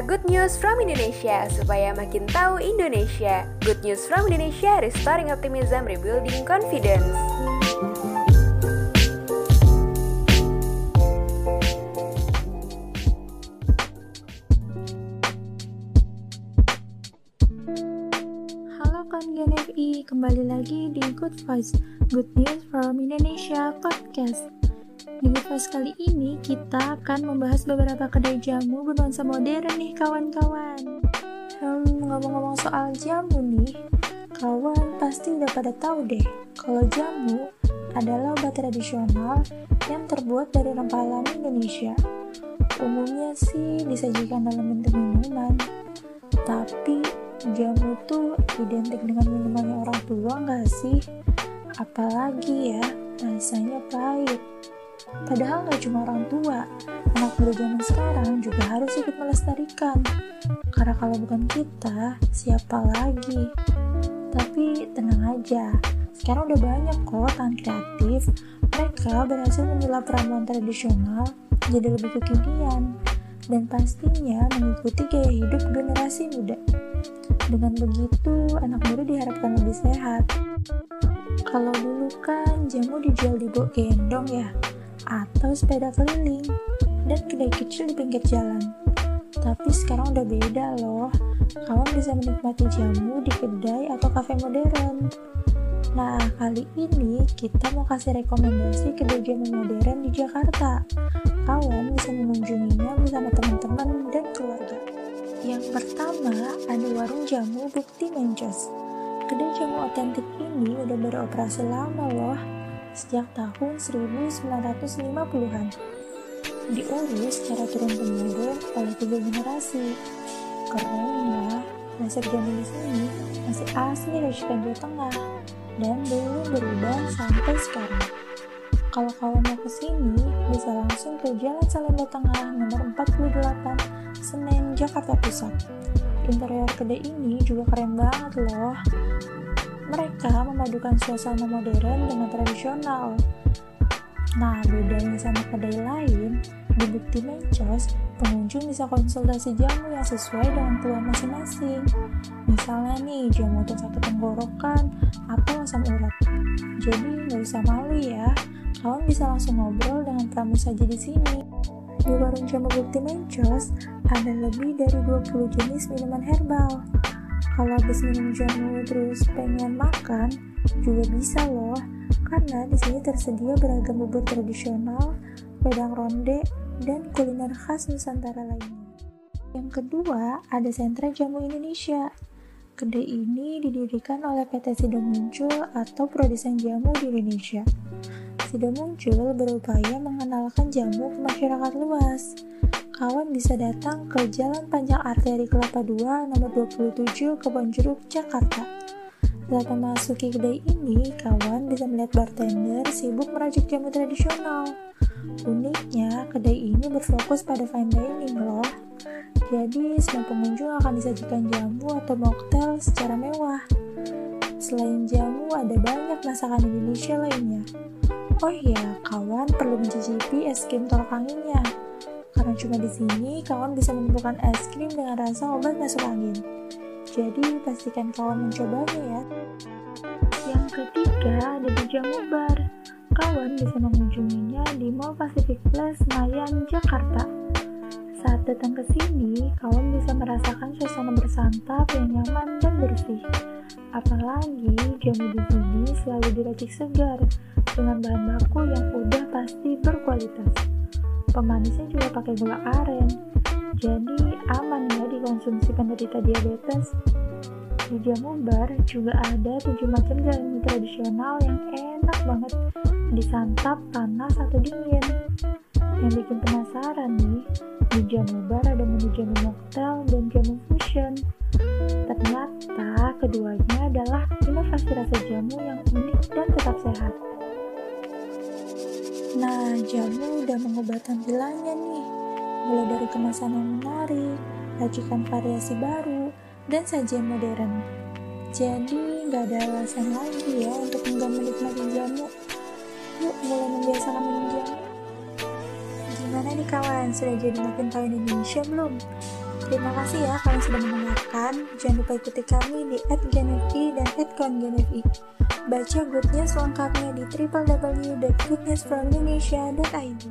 Good news from Indonesia supaya makin tahu Indonesia. Good news from Indonesia, restoring optimism, rebuilding confidence. Halo kawan GNFI, kembali lagi di Good Voice, Good News from Indonesia Podcast. Di Voice kali ini kita akan membahas beberapa kedai jamu bernuansa modern nih kawan-kawan. Hmm, ngomong-ngomong soal jamu nih, kawan pasti udah pada tahu deh kalau jamu adalah obat tradisional yang terbuat dari rempah alami Indonesia. Umumnya sih disajikan dalam bentuk minuman, tapi jamu tuh identik dengan minumannya orang tua nggak sih? Apalagi ya, rasanya pahit. Padahal nggak cuma orang tua, anak muda zaman sekarang juga harus ikut melestarikan. Karena kalau bukan kita, siapa lagi? Tapi tenang aja, sekarang udah banyak kok tangan kreatif. Mereka berhasil menyulap ramuan tradisional jadi lebih kekinian dan pastinya mengikuti gaya hidup generasi muda. Dengan begitu, anak muda diharapkan lebih sehat. Kalau dulu kan jamu dijual di bok gendong ya, atau sepeda keliling, dan kedai kecil di pinggir jalan. Tapi sekarang udah beda loh, kawan bisa menikmati jamu di kedai atau kafe modern. Nah, kali ini kita mau kasih rekomendasi kedai jamu modern di Jakarta. Kawan bisa mengunjunginya bersama teman-teman dan keluarga. Yang pertama, ada warung jamu Bukti Mencos. Kedai jamu otentik ini udah beroperasi lama loh, sejak tahun 1950-an. Diurus secara turun-temurun oleh tiga generasi. Kerennya, resep jamu di sini masih asli racikan Jawa Tengah dan belum berubah sampai sekarang. Kalau kawan mau ke sini, bisa langsung ke Jalan Salemba Tengah nomor 48, Senen, Jakarta Pusat. Interior kedai ini juga keren banget loh. Mereka memadukan suasana modern dengan tradisional. Nah, bedanya sama kedai lain, di Bukti Mencos, pengunjung bisa konsultasi jamu yang sesuai dengan keluhan masing-masing. Misalnya nih, jamu untuk sakit tenggorokan atau asam urat. Jadi, nggak usah malu ya, kawan bisa langsung ngobrol dengan pramusaji di sini. Di warung jamu Bukti Mencos, ada lebih dari 20 jenis minuman herbal. Kalau habis minum jamu terus pengen makan, juga bisa loh, karena di sini tersedia beragam bubur tradisional, wedang ronde, dan kuliner khas Nusantara lainnya. Yang kedua, ada sentra jamu Indonesia. Kedai ini didirikan oleh PT Sido Muncul atau produsen jamu di Indonesia. Sido Muncul berupaya mengenalkan jamu ke masyarakat luas. Kawan bisa datang ke Jalan Panjang Arteri Kelapa II nomor 27 Kebonjeruk, Jakarta. Saat memasuki kedai ini, kawan bisa melihat bartender sibuk meracik jamu tradisional. Uniknya, kedai ini berfokus pada fine dining loh. Jadi, semua pengunjung akan disajikan jamu atau mocktail secara mewah. Selain jamu, ada banyak masakan Indonesia lainnya. Oh iya, kawan perlu mencicipi es krim tolak anginnya. Karena cuma di sini, kawan bisa menemukan es krim dengan rasa obat masuk angin. Jadi, pastikan kawan mencobanya ya. Yang ketiga, ada di Jamu Bar. Kawan bisa mengunjunginya di Mall Pacific Place, Senayan, Jakarta. Saat datang ke sini, kawan bisa merasakan suasana bersantap yang nyaman dan bersih. Apalagi jamu di sini selalu diracik segar dengan bahan baku yang udah pasti berkualitas. Pemanisnya juga pakai gula aren, jadi aman ya dikonsumsi penderita diabetes. Di jamu bar juga ada tujuh macam jamu tradisional yang enak banget disantap panas atau dingin. Yang bikin penasaran nih, di jamu bar ada menu jamu mocktail dan jamu fusion. Ternyata keduanya adalah inovasi rasa jamu yang unik dan tetap sehat. Nah, jamu udah mengubah tampilannya nih, mulai dari kemasan yang menarik, racikan variasi baru, dan sajian modern. Jadi, nggak ada alasan lagi ya untuk enggak menikmati jamu. Yuk, mulai membiasakan minum jamu. Gimana nih kawan, sudah jadi makin tahu Indonesia belum? Terima kasih ya kalian sudah mendengarkan. Jangan lupa ikuti kami di @genevi dan @kongenevi. Baca good news lengkapnya di www.goodnessfromindonesia.id.